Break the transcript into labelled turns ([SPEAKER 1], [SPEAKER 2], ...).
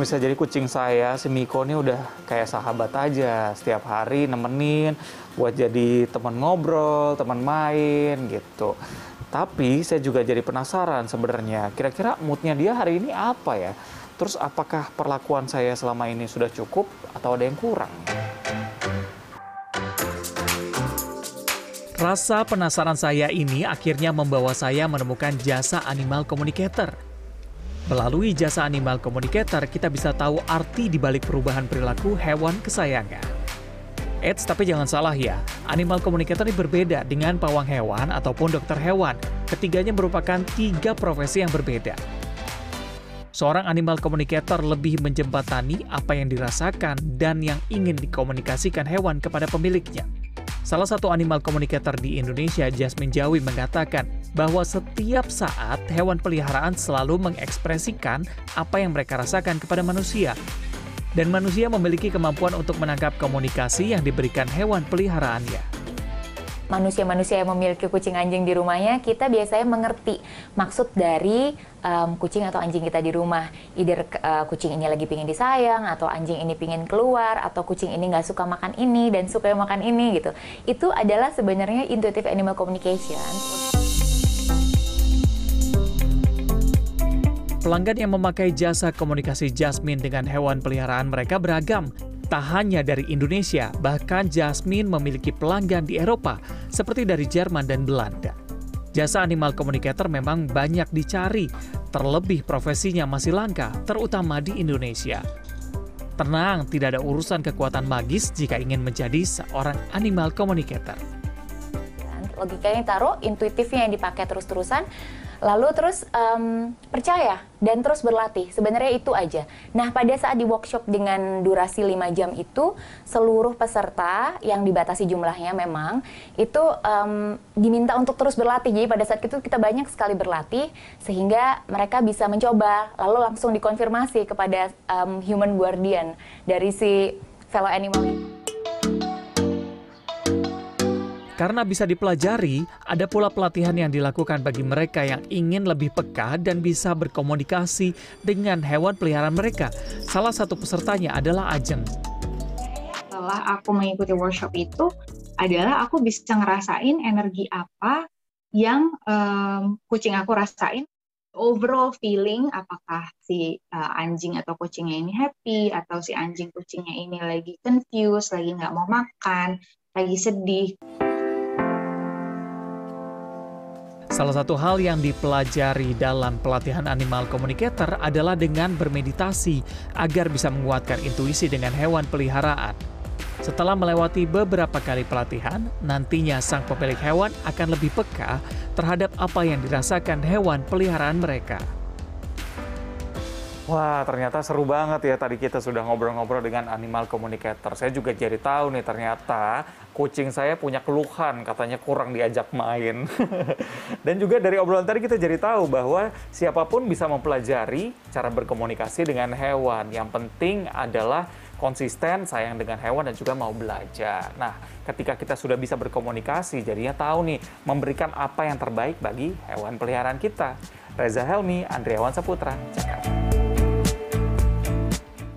[SPEAKER 1] pemirsa, jadi kucing saya, si Miko ini udah kayak sahabat aja. Setiap hari nemenin buat jadi teman ngobrol, teman main gitu. Tapi saya juga jadi penasaran sebenarnya, kira-kira moodnya dia hari ini apa ya? Terus apakah perlakuan saya selama ini sudah cukup atau ada yang kurang?
[SPEAKER 2] Rasa penasaran saya ini akhirnya membawa saya menemukan jasa animal communicator. Melalui jasa animal communicator, kita bisa tahu arti di balik perubahan perilaku hewan kesayangan. Eits, tapi jangan salah ya, animal communicator ini berbeda dengan pawang hewan ataupun dokter hewan. Ketiganya merupakan tiga profesi yang berbeda. Seorang animal communicator lebih menjembatani apa yang dirasakan dan yang ingin dikomunikasikan hewan kepada pemiliknya. Salah satu animal communicator di Indonesia, Jasmine Jawi, mengatakan bahwa setiap saat hewan peliharaan selalu mengekspresikan apa yang mereka rasakan kepada manusia. Dan manusia memiliki kemampuan untuk menangkap komunikasi yang diberikan hewan peliharaannya
[SPEAKER 3] manusia-manusia yang memiliki kucing anjing di rumahnya, kita biasanya mengerti maksud dari um, kucing atau anjing kita di rumah. Either uh, kucing ini lagi pingin disayang, atau anjing ini pingin keluar, atau kucing ini nggak suka makan ini dan suka makan ini gitu. Itu adalah sebenarnya intuitive animal communication.
[SPEAKER 2] Pelanggan yang memakai jasa komunikasi Jasmine dengan hewan peliharaan mereka beragam, Tak hanya dari Indonesia, bahkan Jasmine memiliki pelanggan di Eropa, seperti dari Jerman dan Belanda. Jasa animal communicator memang banyak dicari, terlebih profesinya masih langka, terutama di Indonesia. Tenang, tidak ada urusan kekuatan magis jika ingin menjadi seorang animal communicator.
[SPEAKER 3] Logikanya taruh, intuitifnya yang dipakai terus-terusan, lalu terus um, percaya dan terus berlatih. Sebenarnya itu aja. Nah, pada saat di workshop dengan durasi 5 jam itu, seluruh peserta yang dibatasi jumlahnya memang itu um, diminta untuk terus berlatih. Jadi pada saat itu kita banyak sekali berlatih sehingga mereka bisa mencoba lalu langsung dikonfirmasi kepada um, human guardian dari si fellow animal
[SPEAKER 2] Karena bisa dipelajari, ada pula pelatihan yang dilakukan bagi mereka yang ingin lebih peka dan bisa berkomunikasi dengan hewan peliharaan mereka. Salah satu pesertanya adalah Ajeng.
[SPEAKER 4] Setelah aku mengikuti workshop itu, adalah aku bisa ngerasain energi apa yang um, kucing aku rasain overall feeling apakah si uh, anjing atau kucingnya ini happy atau si anjing kucingnya ini lagi confused, lagi nggak mau makan, lagi sedih.
[SPEAKER 2] Salah satu hal yang dipelajari dalam pelatihan animal communicator adalah dengan bermeditasi agar bisa menguatkan intuisi dengan hewan peliharaan. Setelah melewati beberapa kali pelatihan, nantinya sang pemilik hewan akan lebih peka terhadap apa yang dirasakan hewan peliharaan mereka.
[SPEAKER 1] Wah, ternyata seru banget ya. Tadi kita sudah ngobrol-ngobrol dengan animal communicator. Saya juga jadi tahu nih ternyata kucing saya punya keluhan, katanya kurang diajak main. Dan juga dari obrolan tadi kita jadi tahu bahwa siapa pun bisa mempelajari cara berkomunikasi dengan hewan. Yang penting adalah konsisten, sayang dengan hewan dan juga mau belajar. Nah, ketika kita sudah bisa berkomunikasi, jadinya tahu nih memberikan apa yang terbaik bagi hewan peliharaan kita. Reza Helmi, Andriawan Saputra, Jakarta.